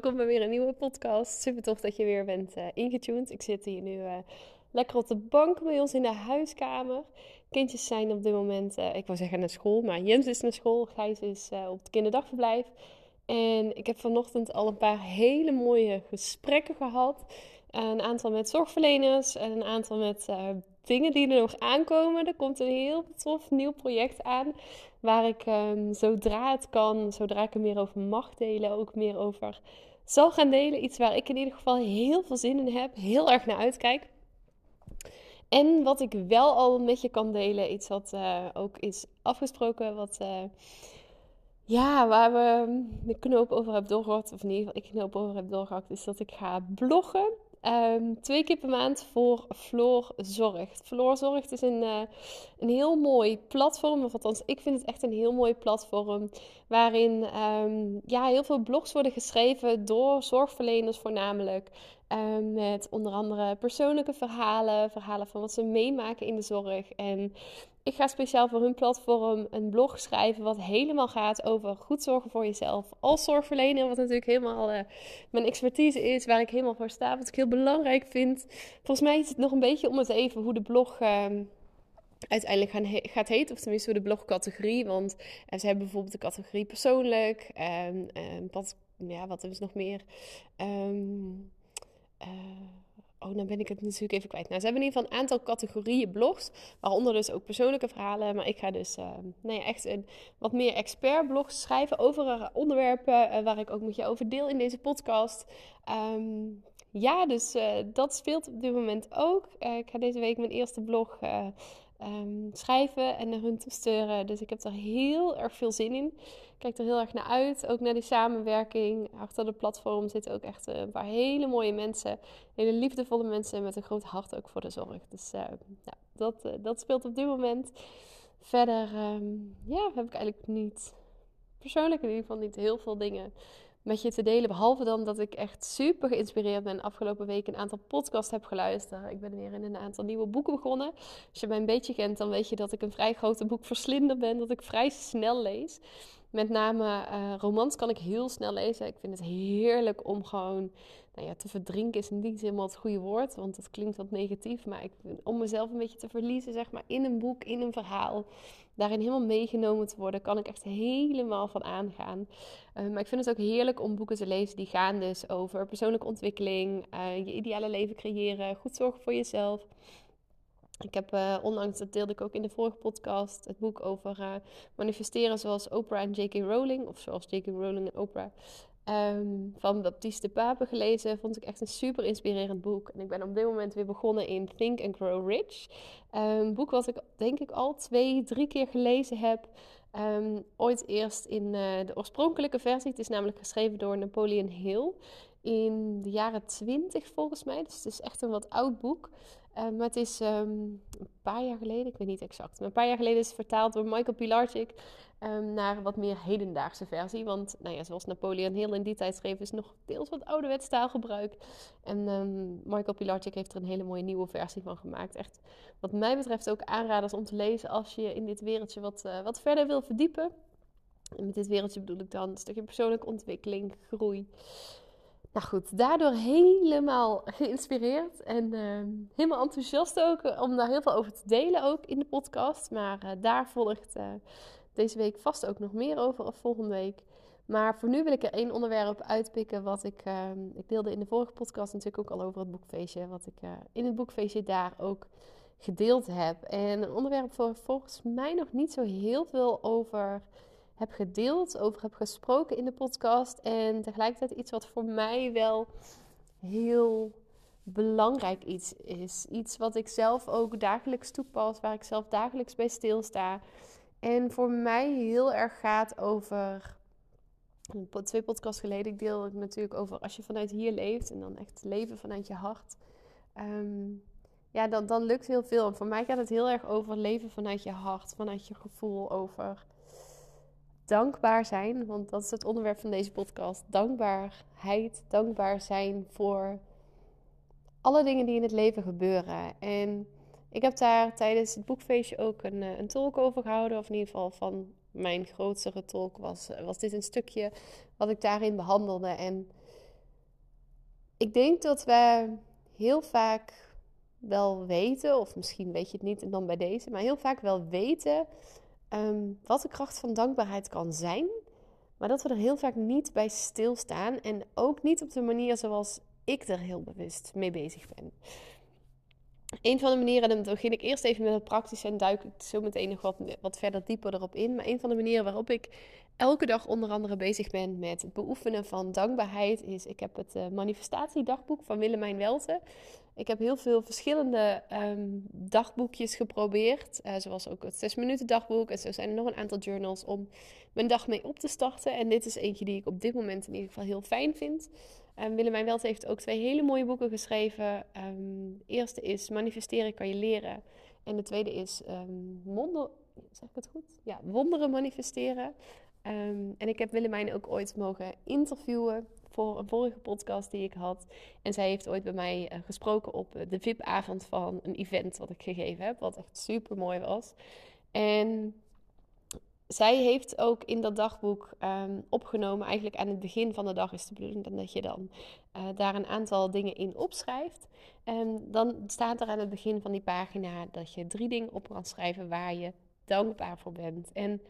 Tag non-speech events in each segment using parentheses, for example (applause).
Welkom bij weer een nieuwe podcast. Super tof dat je weer bent uh, ingetuned. Ik zit hier nu uh, lekker op de bank bij ons in de huiskamer. Kindjes zijn op dit moment, uh, ik wil zeggen naar school, maar Jens is naar school. Gijs is op het kinderdagverblijf. En ik heb vanochtend al een paar hele mooie gesprekken gehad. Een aantal met zorgverleners en een aantal met dingen die er nog aankomen. Er komt een heel tof nieuw project aan. Waar ik um, zodra het kan, zodra ik er meer over mag delen, ook meer over zal gaan delen. Iets waar ik in ieder geval heel veel zin in heb, heel erg naar uitkijk. En wat ik wel al met je kan delen, iets wat uh, ook is afgesproken, wat. Uh, ja, waar we de knoop over hebben doorgehakt, of in ieder geval ik knoop over heb doorgehakt, is dat ik ga bloggen. Um, twee keer per maand voor Floor Zorgt. Floor Zorgt is een, uh, een heel mooi platform, of althans, ik vind het echt een heel mooi platform. Waarin um, ja, heel veel blogs worden geschreven door zorgverleners voornamelijk. Um, met onder andere persoonlijke verhalen, verhalen van wat ze meemaken in de zorg. En ik ga speciaal voor hun platform een blog schrijven wat helemaal gaat over goed zorgen voor jezelf als zorgverlener. Wat natuurlijk helemaal uh, mijn expertise is, waar ik helemaal voor sta, wat ik heel belangrijk vind. Volgens mij is het nog een beetje om het even hoe de blog... Uh, uiteindelijk gaat heten, of tenminste de blogcategorie. Want uh, ze hebben bijvoorbeeld de categorie persoonlijk. En wat, ja, wat is nog meer? Oh, dan ben ik het natuurlijk even kwijt. Nou, ze hebben in ieder geval een aantal categorieën blogs, waaronder dus ook persoonlijke verhalen. Maar ik ga dus uh, nou ja, echt een wat meer expert blogs schrijven over onderwerpen uh, waar ik ook met je over deel in deze podcast. Um, ja, dus dat speelt op dit moment ook. ik ga deze week mijn eerste blog um, schrijven en naar hun toesturen. Dus ik heb er heel erg veel zin in. Ik kijk er heel erg naar uit. Ook naar die samenwerking. Achter de platform zitten ook echt een paar hele mooie mensen. Hele liefdevolle mensen met een groot hart ook voor de zorg. Dus ja, dat, uh, dat speelt op dit moment. Verder um, ja, heb ik eigenlijk niet, persoonlijk in ieder geval niet heel veel dingen met je te delen. Behalve dan dat ik echt super geïnspireerd ben. Afgelopen week een aantal podcasts heb geluisterd. Ik ben weer in een aantal nieuwe boeken begonnen. Als je mij een beetje kent, dan weet je dat ik een vrij grote boekverslinder ben. Dat ik vrij snel lees. Met name uh, romans kan ik heel snel lezen. Ik vind het heerlijk om gewoon nou te verdrinken is niet helemaal het goede woord, want het klinkt wat negatief. Maar ik, om mezelf een beetje te verliezen, zeg maar, in een boek, in een verhaal, daarin helemaal meegenomen te worden, kan ik echt helemaal van aangaan. Uh, maar ik vind het ook heerlijk om boeken te lezen die gaan dus over persoonlijke ontwikkeling, uh, je ideale leven creëren, goed zorgen voor jezelf. Ik heb uh, onlangs, dat deelde ik ook in de vorige podcast, het boek over manifesteren zoals Oprah en J.K. Rowling, of zoals J.K. Rowling en Oprah. Um, van Baptiste de Pape gelezen. Vond ik echt een super inspirerend boek. En ik ben op dit moment weer begonnen in Think and Grow Rich. Ehm, een boek wat ik denk ik al twee, drie keer gelezen heb. Um, ooit eerst in uh, de oorspronkelijke versie. Het is namelijk geschreven door Napoleon Hill. In de jaren twintig volgens mij. Dus het is echt een wat oud boek. Maar het is um, een paar jaar geleden, ik weet niet exact, maar een paar jaar geleden is het vertaald door Michael Pilarczyk um, naar een wat meer hedendaagse versie. Want nou ja, zoals Napoleon heel in die tijd schreef, is nog deels wat ouderwets taalgebruik. En Michael Pilarczyk heeft er een hele mooie nieuwe versie van gemaakt. Echt, wat mij betreft ook aanraders om te lezen als je in dit wereldje wat, uh, wat verder wil verdiepen. En met dit wereldje bedoel ik dan een stukje persoonlijke ontwikkeling, groei. Nou goed, daardoor helemaal geïnspireerd en uh, helemaal enthousiast ook om daar heel veel over te delen ook in de podcast. Maar uh, daar volgt uh, deze week vast ook nog meer over of volgende week. Maar voor nu wil ik er één onderwerp uitpikken wat ik, ehm, ik deelde in de vorige podcast natuurlijk ook al over het boekfeestje. Wat ik in het boekfeestje daar ook gedeeld heb. En een onderwerp waar volgens mij nog niet zo heel veel over heb gedeeld, over heb gesproken in de podcast. En tegelijkertijd iets wat voor mij wel heel belangrijk iets is. Iets wat ik zelf ook dagelijks toepas, waar ik zelf dagelijks bij stilsta. En voor mij heel erg gaat over. Twee podcasts geleden, ik deel het natuurlijk over als je vanuit hier leeft en dan echt leven vanuit je hart. Ehm, ja, dan, dan lukt heel veel. En voor mij gaat het heel erg over leven vanuit je hart, vanuit je gevoel, over dankbaar zijn. Want dat is het onderwerp van deze podcast. Dankbaarheid, dankbaar zijn voor alle dingen die in het leven gebeuren. En ik heb daar tijdens het boekfeestje ook een, eh, een tolk over gehouden. Of in ieder geval van mijn grootste tolk was, was dit een stukje wat ik daarin behandelde. En ik denk dat we heel vaak wel weten, of misschien weet je het niet en dan bij deze, maar heel vaak wel weten ehm, wat de kracht van dankbaarheid kan zijn. Maar dat we er heel vaak niet bij stilstaan en ook niet op de manier zoals ik er heel bewust mee bezig ben. Een van de manieren, en dan begin ik eerst even met het praktische en duik ik zo meteen nog wat, wat verder dieper erop in. Maar een van de manieren waarop ik elke dag onder andere bezig ben met het beoefenen van dankbaarheid is, ik heb het uh, manifestatiedagboek van Willemijn Welte. Ik heb heel veel verschillende um, dagboekjes geprobeerd, uh, zoals ook het 6 minuten dagboek. En zo zijn er nog een aantal journals om mijn dag mee op te starten. En dit is eentje die ik op dit moment in ieder geval heel fijn vind. Um, Willemijn Welt heeft ook twee hele mooie boeken geschreven. De eerste is Manifesteren kan je leren. En de tweede is um, zeg ik het goed? Ja, Wonderen manifesteren. en ik heb Willemijn ook ooit mogen interviewen voor een vorige podcast die ik had. En zij heeft ooit bij mij uh, gesproken op de VIP-avond van een event wat ik gegeven heb. Wat echt super mooi was. En zij heeft ook in dat dagboek um, opgenomen, eigenlijk aan het begin van de dag is de bedoeling dat je dan uh, daar een aantal dingen in opschrijft. En dan staat er aan het begin van die pagina dat je drie dingen op kan schrijven waar je dankbaar voor bent. En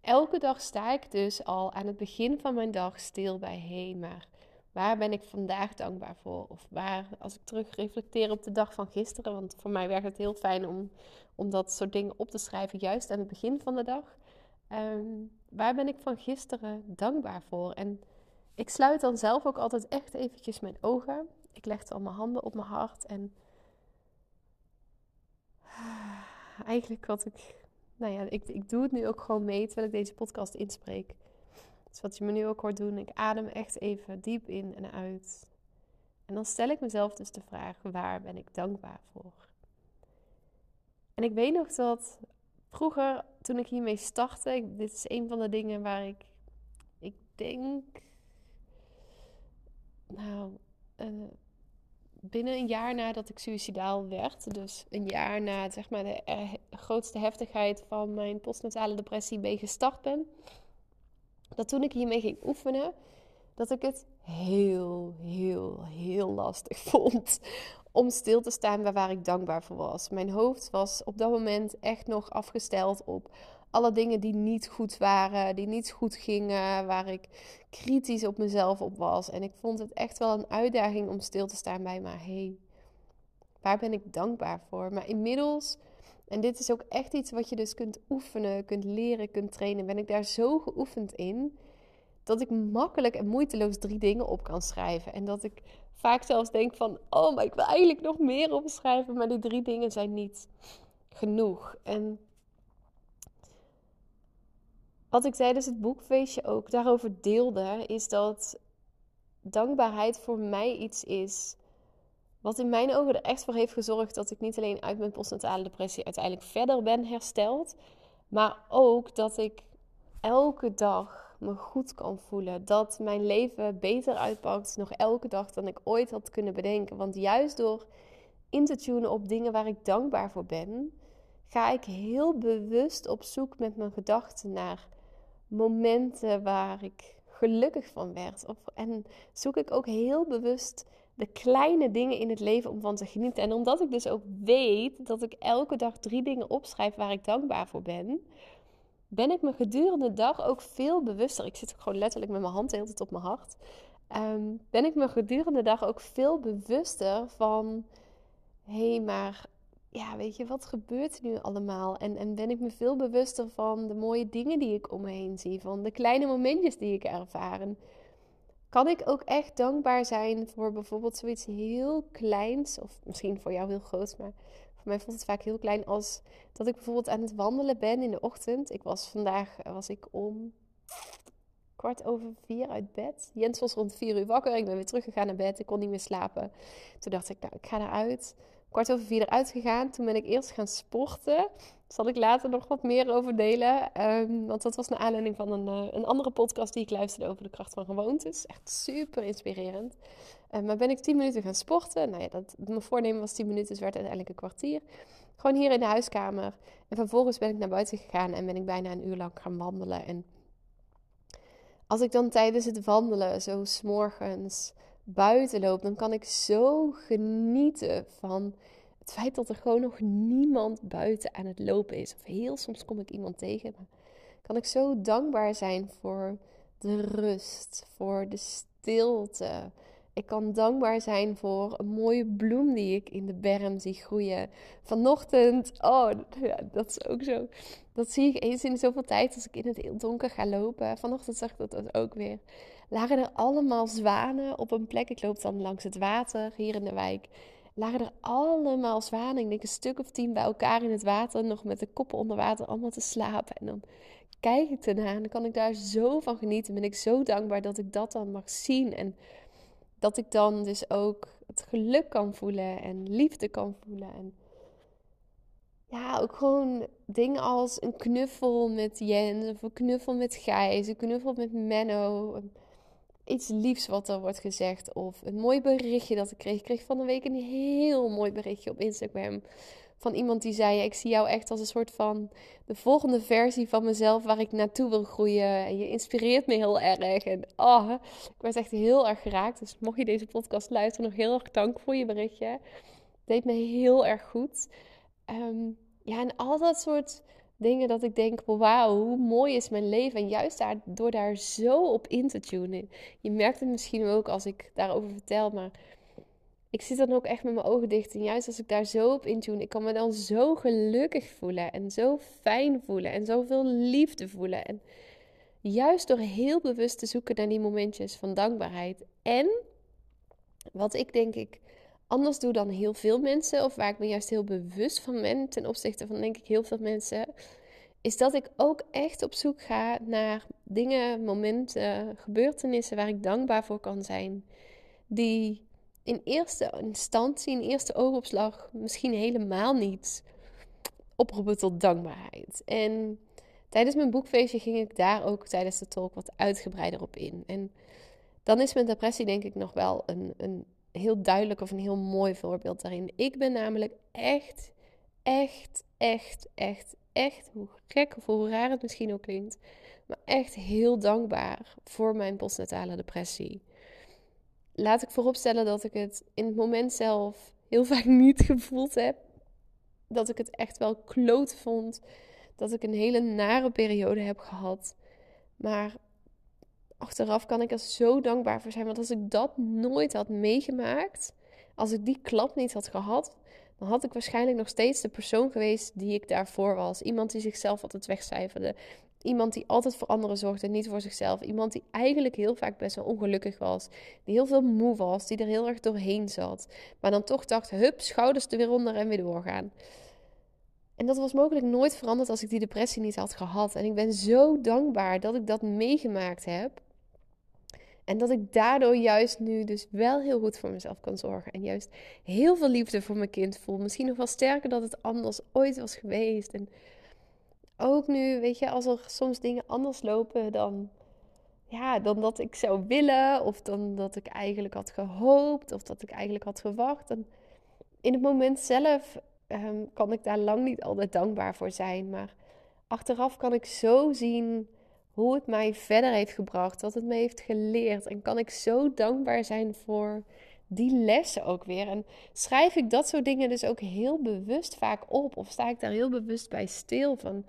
elke dag sta ik dus al aan het begin van mijn dag stil bij hé, maar waar ben ik vandaag dankbaar voor? Of waar, als ik terug reflecteer op de dag van gisteren, want voor mij werkt het heel fijn om, om dat soort dingen op te schrijven, juist aan het begin van de dag. Um, waar ben ik van gisteren dankbaar voor? En ik sluit dan zelf ook altijd echt eventjes mijn ogen. Ik leg dan mijn handen op mijn hart en (sighs) eigenlijk wat ik, nou ja, ik, ik doe het nu ook gewoon mee terwijl ik deze podcast inspreek. Dus wat je me nu ook hoort doen, ik adem echt even diep in en uit. En dan stel ik mezelf dus de vraag, waar ben ik dankbaar voor? En ik weet nog dat vroeger, toen ik hiermee startte, dit is een van de dingen waar ik, ik denk, nou, uh, binnen een jaar nadat ik suicidaal werd, dus een jaar na zeg maar, de grootste heftigheid van mijn postnatale depressie mee gestart ben, dat toen ik hiermee ging oefenen, dat ik het heel, heel, heel lastig (laughs) vond om stil te staan bij waar ik dankbaar voor was. Mijn hoofd was op dat moment echt nog afgesteld op alle dingen die niet goed waren, die niet goed gingen, waar ik kritisch op mezelf op was. En ik vond het echt wel een uitdaging om stil te staan bij, maar hey, waar ben ik dankbaar voor? Maar inmiddels, en dit is ook echt iets wat je dus kunt oefenen, kunt leren, kunt trainen, ben ik daar zo geoefend in dat ik makkelijk en moeiteloos drie dingen op kan schrijven. En dat ik vaak zelfs denk van, oh, maar ik wil eigenlijk nog meer opschrijven, maar die drie dingen zijn niet genoeg. En wat ik tijdens het boekfeestje ook daarover deelde, is dat dankbaarheid voor mij iets is wat in mijn ogen er echt voor heeft gezorgd dat ik niet alleen uit mijn postnatale depressie uiteindelijk verder ben hersteld, maar ook dat ik elke dag me goed kan voelen. Dat mijn leven beter uitpakt nog elke dag dan ik ooit had kunnen bedenken. Want juist door in te tunen op dingen waar ik dankbaar voor ben, ga ik heel bewust op zoek met mijn gedachten naar momenten waar ik gelukkig van werd. En zoek ik ook heel bewust de kleine dingen in het leven om van te genieten. En omdat ik dus ook weet dat ik elke dag drie dingen opschrijf waar ik dankbaar voor ben, ben ik me gedurende de dag ook veel bewuster. Ik zit gewoon letterlijk met mijn hand de hele op mijn hart. Ehm, ben ik me gedurende de dag ook veel bewuster van... hé, hey, maar ja, weet je, wat gebeurt nu allemaal? En, en ben ik me veel bewuster van de mooie dingen die ik om me heen zie. Van de kleine momentjes die ik ervaar. kan ik ook echt dankbaar zijn voor bijvoorbeeld zoiets heel kleins. Of misschien voor jou heel groot, maar voor mij voelt het vaak heel klein. Als dat ik bijvoorbeeld aan het wandelen ben in de ochtend. Ik was vandaag, was ik om kwart over vier uit bed. Jens was rond vier uur wakker. Ik ben weer teruggegaan naar bed. Ik kon niet meer slapen. Toen dacht ik, nou, ik ga eruit kwart over vier eruit gegaan. Toen ben ik eerst gaan sporten. Daar zal ik later nog wat meer over delen. Ehm, want dat was naar aanleiding van een, uh, een andere podcast die ik luisterde over de kracht van gewoontes. Echt super inspirerend. Uh, maar ben ik tien minuten gaan sporten. Nou ja, dat, mijn voornemen was tien minuten, dus werd uiteindelijk een kwartier. Gewoon hier in de huiskamer. En vervolgens ben ik naar buiten gegaan en ben ik bijna een uur lang gaan wandelen. En als ik dan tijdens het wandelen, zo s'morgens buiten loop, dan kan ik zo genieten van het feit dat er gewoon nog niemand buiten aan het lopen is. Of heel soms kom ik iemand tegen, maar kan ik zo dankbaar zijn voor de rust, voor de stilte. Ik kan dankbaar zijn voor een mooie bloem die ik in de berm zie groeien. Vanochtend, oh, dat is ook zo. Dat zie ik eens in zoveel tijd als ik in het donker ga lopen. Vanochtend zag ik dat ook weer lagen er allemaal zwanen op een plek. Ik loop dan langs het water hier in de wijk. Lagen er allemaal zwanen, ik denk een stuk of tien bij elkaar in het water, nog met de koppen onder water, allemaal te slapen. En dan kijk ik ernaar en dan kan ik daar zo van genieten. Ben ik zo dankbaar dat ik dat dan mag zien. En dat ik dan dus ook het geluk kan voelen en liefde kan voelen. En ja, ook gewoon dingen als een knuffel met Jens, of een knuffel met Gijs, een knuffel met Menno iets liefs wat er wordt gezegd. Of een mooi berichtje dat ik kreeg. Ik kreeg van de week een heel mooi berichtje op Instagram. Van iemand die zei: Ik zie jou echt als een soort van de volgende versie van mezelf waar ik naartoe wil groeien. En je inspireert me heel erg. En oh, ik werd echt heel erg geraakt. Dus mocht je deze podcast luisteren, nog heel erg dank voor je berichtje. Het deed me heel erg goed. Ehm, ja, en al dat soort dingen dat ik denk, wauw, hoe mooi is mijn leven. En juist daar, door daar zo op in te tunen. Je merkt het misschien ook als ik daarover vertel, maar ik zit dan ook echt met mijn ogen dicht. En juist als ik daar zo op intune, ik kan me dan zo gelukkig voelen. En zo fijn voelen. En zoveel liefde voelen. En juist door heel bewust te zoeken naar die momentjes van dankbaarheid. En wat ik denk ik anders doe dan heel veel mensen, of waar ik me juist heel bewust van ben ten opzichte van denk ik heel veel mensen, is dat ik ook echt op zoek ga naar dingen, momenten, gebeurtenissen waar ik dankbaar voor kan zijn. Die in eerste instantie, in eerste oogopslag, misschien helemaal niet oproepen tot dankbaarheid. En tijdens mijn boekfeestje ging ik daar ook tijdens de talk wat uitgebreider op in. En dan is mijn depressie denk ik nog wel een, een heel duidelijk of een heel mooi voorbeeld daarin. Ik ben namelijk echt, echt, echt, echt, echt, hoe gek of hoe raar het misschien ook klinkt, maar echt heel dankbaar voor mijn postnatale depressie. Laat ik vooropstellen dat ik het in het moment zelf heel vaak (laughs) niet gevoeld heb. Dat ik het echt wel kloot vond. Dat ik een hele nare periode heb gehad. Maar achteraf kan ik er zo dankbaar voor zijn. Want als ik dat nooit had meegemaakt, als ik die klap niet had gehad, dan had ik waarschijnlijk nog steeds de persoon geweest die ik daarvoor was. Iemand die zichzelf altijd wegcijferde. Iemand die altijd voor anderen zorgde, niet voor zichzelf. Iemand die eigenlijk heel vaak best wel ongelukkig was. Die heel veel moe was, die er heel erg doorheen zat. Maar dan toch dacht, hup, schouders er weer onder en weer doorgaan. En dat was mogelijk nooit veranderd als ik die depressie niet had gehad. En ik ben zo dankbaar dat ik dat meegemaakt heb. En dat ik daardoor juist nu dus wel heel goed voor mezelf kan zorgen. En juist heel veel liefde voor mijn kind voel. Misschien nog wel sterker dan het anders ooit was geweest. En ook nu, weet je, als er soms dingen anders lopen dan, ja, dan dat ik zou willen. Of dan dat ik eigenlijk had gehoopt. Of dat ik eigenlijk had verwacht. In het moment zelf ehm, kan ik daar lang niet altijd dankbaar voor zijn. Maar achteraf kan ik zo zien hoe het mij verder heeft gebracht, wat het me heeft geleerd. En kan ik zo dankbaar zijn voor die lessen ook weer. En schrijf ik dat soort dingen dus ook heel bewust vaak op. Of sta ik daar heel bewust bij stil van.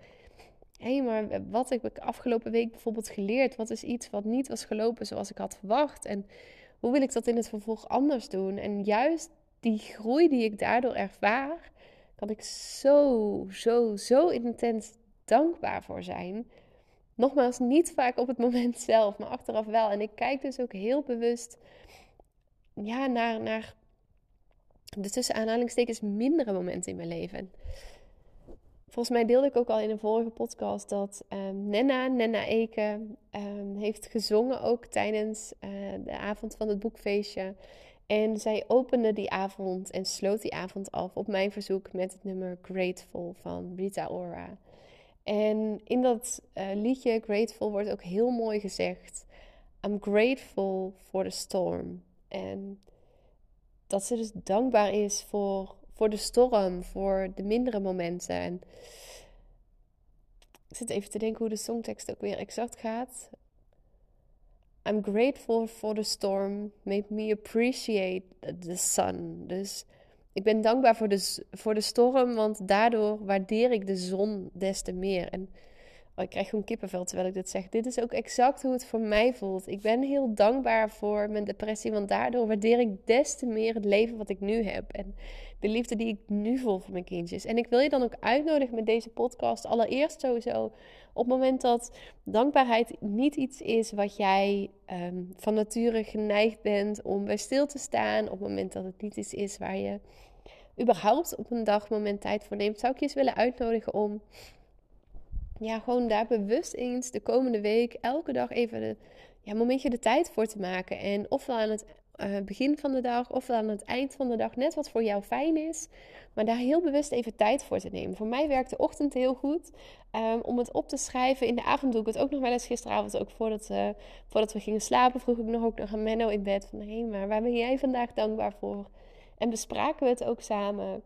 hé, hey, maar wat heb ik afgelopen week bijvoorbeeld geleerd? Wat is iets wat niet was gelopen zoals ik had verwacht? En hoe wil ik dat in het vervolg anders doen? En juist die groei die ik daardoor ervaar, kan ik zo, zo, zo intens dankbaar voor zijn. Nogmaals, niet vaak op het (laughs) moment zelf, maar achteraf wel. En ik kijk dus ook heel bewust ja, naar, naar de tussen aanhalingstekens mindere momenten in mijn leven. Volgens mij deelde ik ook al in een vorige podcast dat um, Nenna, Nenna Eke, um, heeft gezongen ook tijdens uh, de avond van het boekfeestje. En zij opende die avond en sloot die avond af op mijn verzoek met het nummer Grateful van Rita Ora. En in dat uh, liedje Grateful wordt ook heel mooi gezegd: I'm grateful for the storm. En dat ze dus dankbaar is voor, voor de storm, voor de mindere momenten. En ik zit even te denken hoe de songtekst ook weer exact gaat. I'm grateful for the storm, made me appreciate the sun. Dus ik ben dankbaar voor de, voor de storm, want daardoor waardeer ik de zon des te meer. En oh, ik krijg gewoon kippenvel terwijl ik dit zeg. Dit is ook exact hoe het voor mij voelt. Ik ben heel dankbaar voor mijn depressie, want daardoor waardeer ik des te meer het leven wat ik nu heb. En de liefde die ik nu voel voor mijn kindjes. En ik wil je dan ook uitnodigen met deze podcast. Allereerst sowieso op het moment dat dankbaarheid niet iets is wat jij um, van nature geneigd bent om bij stil te staan. Op het moment dat het niet iets is waar je überhaupt op een dag moment tijd voor neemt, zou ik je eens willen uitnodigen om ja, gewoon daar bewust eens de komende week elke dag even een ja, momentje de tijd voor te maken. En ofwel aan het uh, begin van de dag of aan het eind van de dag, net wat voor jou fijn is. Maar daar heel bewust even tijd voor te nemen. Voor mij werkt de ochtend heel goed um, om het op te schrijven. In de avond doe ik het ook nog wel eens. Gisteravond ook voordat, uh, voordat we gingen slapen vroeg ik nog ook nog aan Menno in bed. Van hé, hey, maar waar ben jij vandaag dankbaar voor? En bespraken we het ook samen.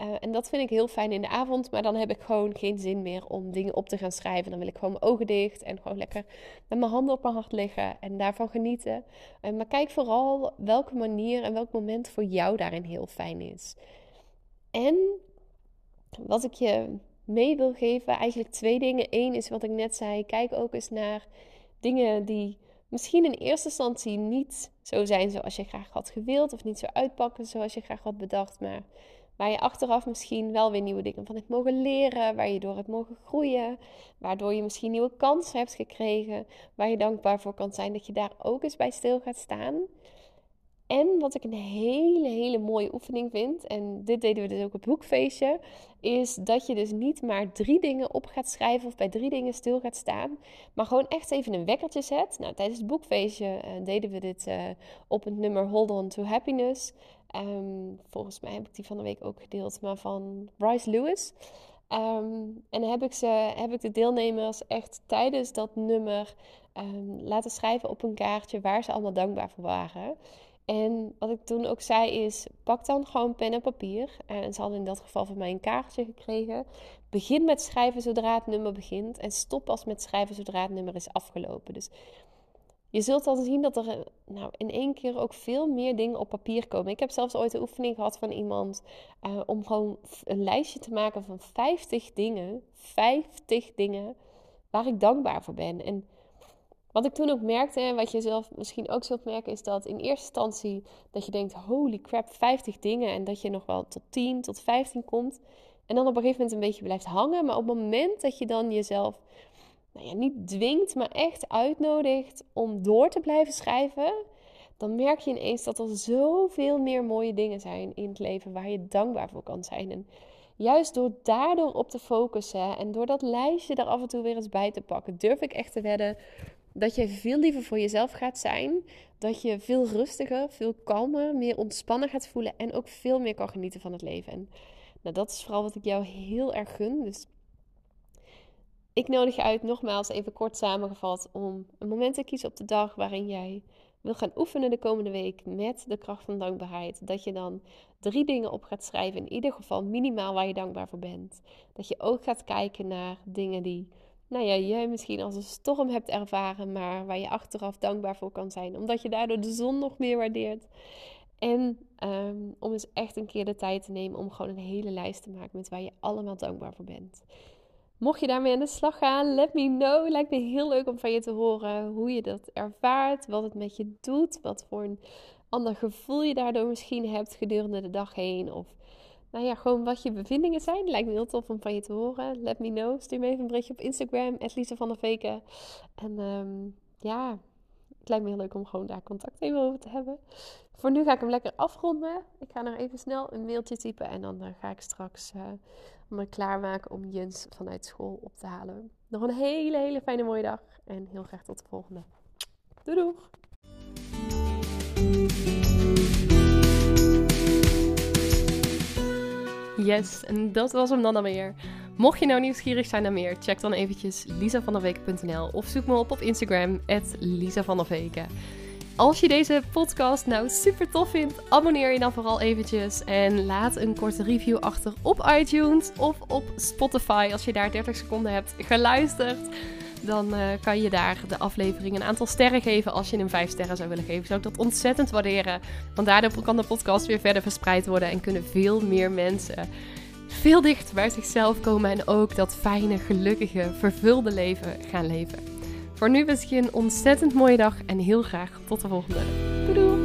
Uh, en dat vind ik heel fijn in de avond. Maar dan heb ik gewoon geen zin meer om dingen op te gaan schrijven. Dan wil ik gewoon mijn ogen dicht en gewoon lekker met mijn handen op mijn hart liggen en daarvan genieten. Uh, maar kijk vooral welke manier en welk moment voor jou daarin heel fijn is. En wat ik je mee wil geven, eigenlijk twee dingen. Eén is wat ik net zei. Kijk ook eens naar dingen die misschien in eerste instantie niet zo zijn zoals je graag had gewild. Of niet zo uitpakken zoals je graag had bedacht. Maar Waar je achteraf misschien wel weer nieuwe dingen van hebt mogen leren, waar je door hebt mogen groeien, waardoor je misschien nieuwe kansen hebt gekregen, waar je dankbaar voor kan zijn dat je daar ook eens bij stil gaat staan. En wat ik een hele, hele mooie oefening vind, en dit deden we dus ook op boekfeestje, is dat je dus niet maar drie dingen op gaat schrijven of bij drie dingen stil gaat staan, maar gewoon echt even een wekkertje zet. Nou, tijdens het boekfeestje uh, deden we dit uh, op het nummer Hold On To Happiness. Um, volgens mij heb ik die van de week ook gedeeld, maar van Bryce Lewis. Um, en heb ik, ze, heb ik de deelnemers echt tijdens dat nummer um, laten schrijven op een kaartje waar ze allemaal dankbaar voor waren. En wat ik toen ook zei is, pak dan gewoon pen en papier. En ze hadden in dat geval van mij een kaartje gekregen. Begin met schrijven zodra het nummer begint. En stop pas met schrijven zodra het nummer is afgelopen. Dus je zult dan zien dat er nou, in één keer ook veel meer dingen op papier komen. Ik heb zelfs ooit een oefening gehad van iemand uh, om gewoon een lijstje te maken van 50 dingen. 50 dingen waar ik dankbaar voor ben. En wat ik toen ook merkte, en wat je zelf misschien ook zult merken, is dat in eerste instantie dat je denkt: holy crap, 50 dingen. En dat je nog wel tot 10, tot 15 komt. En dan op een gegeven moment een beetje blijft hangen. Maar op het moment dat je dan jezelf nou ja, niet dwingt, maar echt uitnodigt om door te blijven schrijven, dan merk je ineens dat er zoveel meer mooie dingen zijn in het leven waar je dankbaar voor kan zijn. En juist door daardoor op te focussen en door dat lijstje er af en toe weer eens bij te pakken, durf ik echt te wedden dat je veel liever voor jezelf gaat zijn. Dat je veel rustiger, veel kalmer, meer ontspannen gaat voelen en ook veel meer kan genieten van het leven. En nou, dat is vooral wat ik jou heel erg gun. Dus ik nodig je uit, nogmaals even kort samengevat, om een moment te kiezen op de dag waarin jij wil gaan oefenen de komende week met de kracht van dankbaarheid. Dat je dan drie dingen op gaat schrijven, in ieder geval minimaal waar je dankbaar voor bent. Dat je ook gaat kijken naar dingen die, nou ja, jij misschien als een storm hebt ervaren, maar waar je achteraf dankbaar voor kan zijn, omdat je daardoor de zon nog meer waardeert. En um, om eens echt een keer de tijd te nemen om gewoon een hele lijst te maken met waar je allemaal dankbaar voor bent. Mocht je daarmee aan de slag gaan, let me know. Lijkt me heel leuk om van je te horen hoe je dat ervaart, wat het met je doet, wat voor een ander gevoel je daardoor misschien hebt gedurende de dag heen. Of nou ja, gewoon wat je bevindingen zijn. Lijkt me heel tof om van je te horen. Let me know. Stuur me even een berichtje op Instagram, Lisa van der Veken. En um, ja, het lijkt me heel leuk om gewoon daar contact even over te hebben. Voor nu ga ik hem lekker afronden. Ik ga nog even snel een mailtje typen en dan uh, ga ik straks uh, me klaarmaken om Jens vanuit school op te halen. Nog een hele, hele fijne mooie dag en heel graag tot de volgende. Doei doeg! Yes, en dat was hem dan alweer. Mocht je nou nieuwsgierig zijn naar meer, check dan eventjes lisavanderweken.nl of zoek me op op Instagram, @lisavanderweken. Als je deze podcast nou super tof vindt, abonneer je dan vooral eventjes en laat een korte review achter op iTunes of op Spotify als je daar 30 seconden hebt geluisterd. Dan uh, kan je daar de aflevering een aantal sterren geven. Als je hem 5 sterren zou willen geven, zou ik dat ontzettend waarderen. Want daardoor kan de podcast weer verder verspreid worden en kunnen veel meer mensen veel dichter bij zichzelf komen en ook dat fijne, gelukkige, vervulde leven gaan leven. Voor nu wens ik je een ontzettend mooie dag en heel graag tot de volgende. Doei!